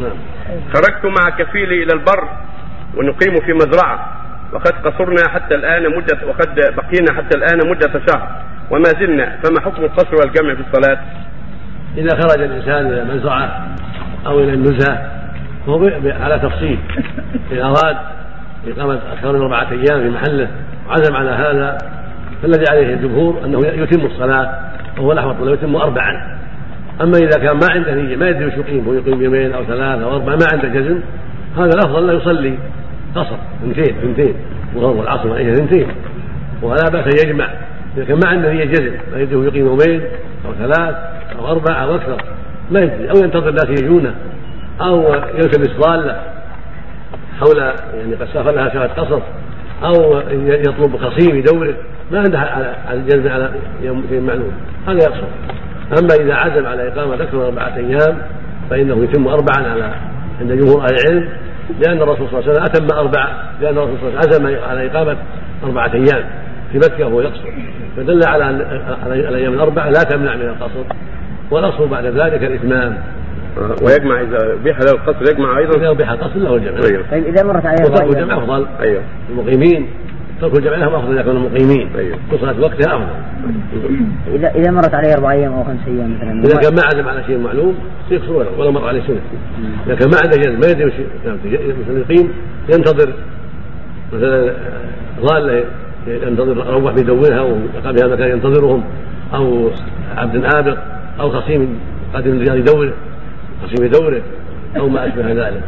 نعم. خرجت مع كفيلي إلى البر ونقيم في مزرعة وقد قصرنا حتى الآن مدة وقد بقينا حتى الآن مدة شهر وما زلنا فما حكم القصر والجمع في الصلاة؟ إذا خرج الإنسان إلى المزرعة أو إلى النزهة فهو على تفصيل. إن أراد إقامة أكثر من أربعة أيام في محله وعزم على هذا فالذي عليه الجمهور أنه يتم الصلاة وهو الأحوط له يتم أربعا. أما إذا كان ما عنده نية ما يدري وش يقيم هو يقيم يومين أو ثلاثة أو أربعة ما عنده جزم هذا الأفضل لا يصلي قصر اثنتين اثنتين والعصر والعشاء اثنتين ولا بأس أن يجمع إذا كان ما عنده نية جزم ما يدري يقيم يومين أو ثلاث أو أربع أو أكثر ما يدري أو ينتظر الناس يجونه أو يلتمس ضالة حول يعني قد سافر لها ساعة قصر أو يطلب خصيم يدوره ما عنده على الجزم على يوم معلوم. هذا يقصر أما إذا عزم على إقامة أكثر من أربعة أيام فإنه يتم أربعا على عند جمهور أهل العلم لأن الرسول صلى الله عليه وسلم أتم أربعة لأن الرسول صلى الله عليه وسلم عزم على إقامة أربعة أيام في مكة وهو يقصر. فدل على أن- على الأيام الأربعة لا تمنع من القصر والأصل بعد ذلك الإتمام. ويجمع إذا ابيح له القصر يجمع إذا أيضا؟ أبيح القصر له الجمع. أيوه طيب إذا مرت عليه الجمع أيام أفضل. أيوه. المقيمين. ترك الجمع لهم أفضل إذا كانوا مقيمين. أيوه. وصلاة وقتها أفضل. إذا إذا مرت عليه أربع أيام أو خمس أيام مثلا. إذا كان ما عزم على شيء معلوم يقصر ولا ولا مر عليه سنة. إذا كان ما عنده جزم ما يدري وش مثلا يقيم ينتظر مثلا ضالة ينتظر روح بيدورها ويقام بها مكان ينتظرهم أو عبد آبق أو خصيم قادم الرجال يدوره خصيم يدوره أو ما أشبه ذلك.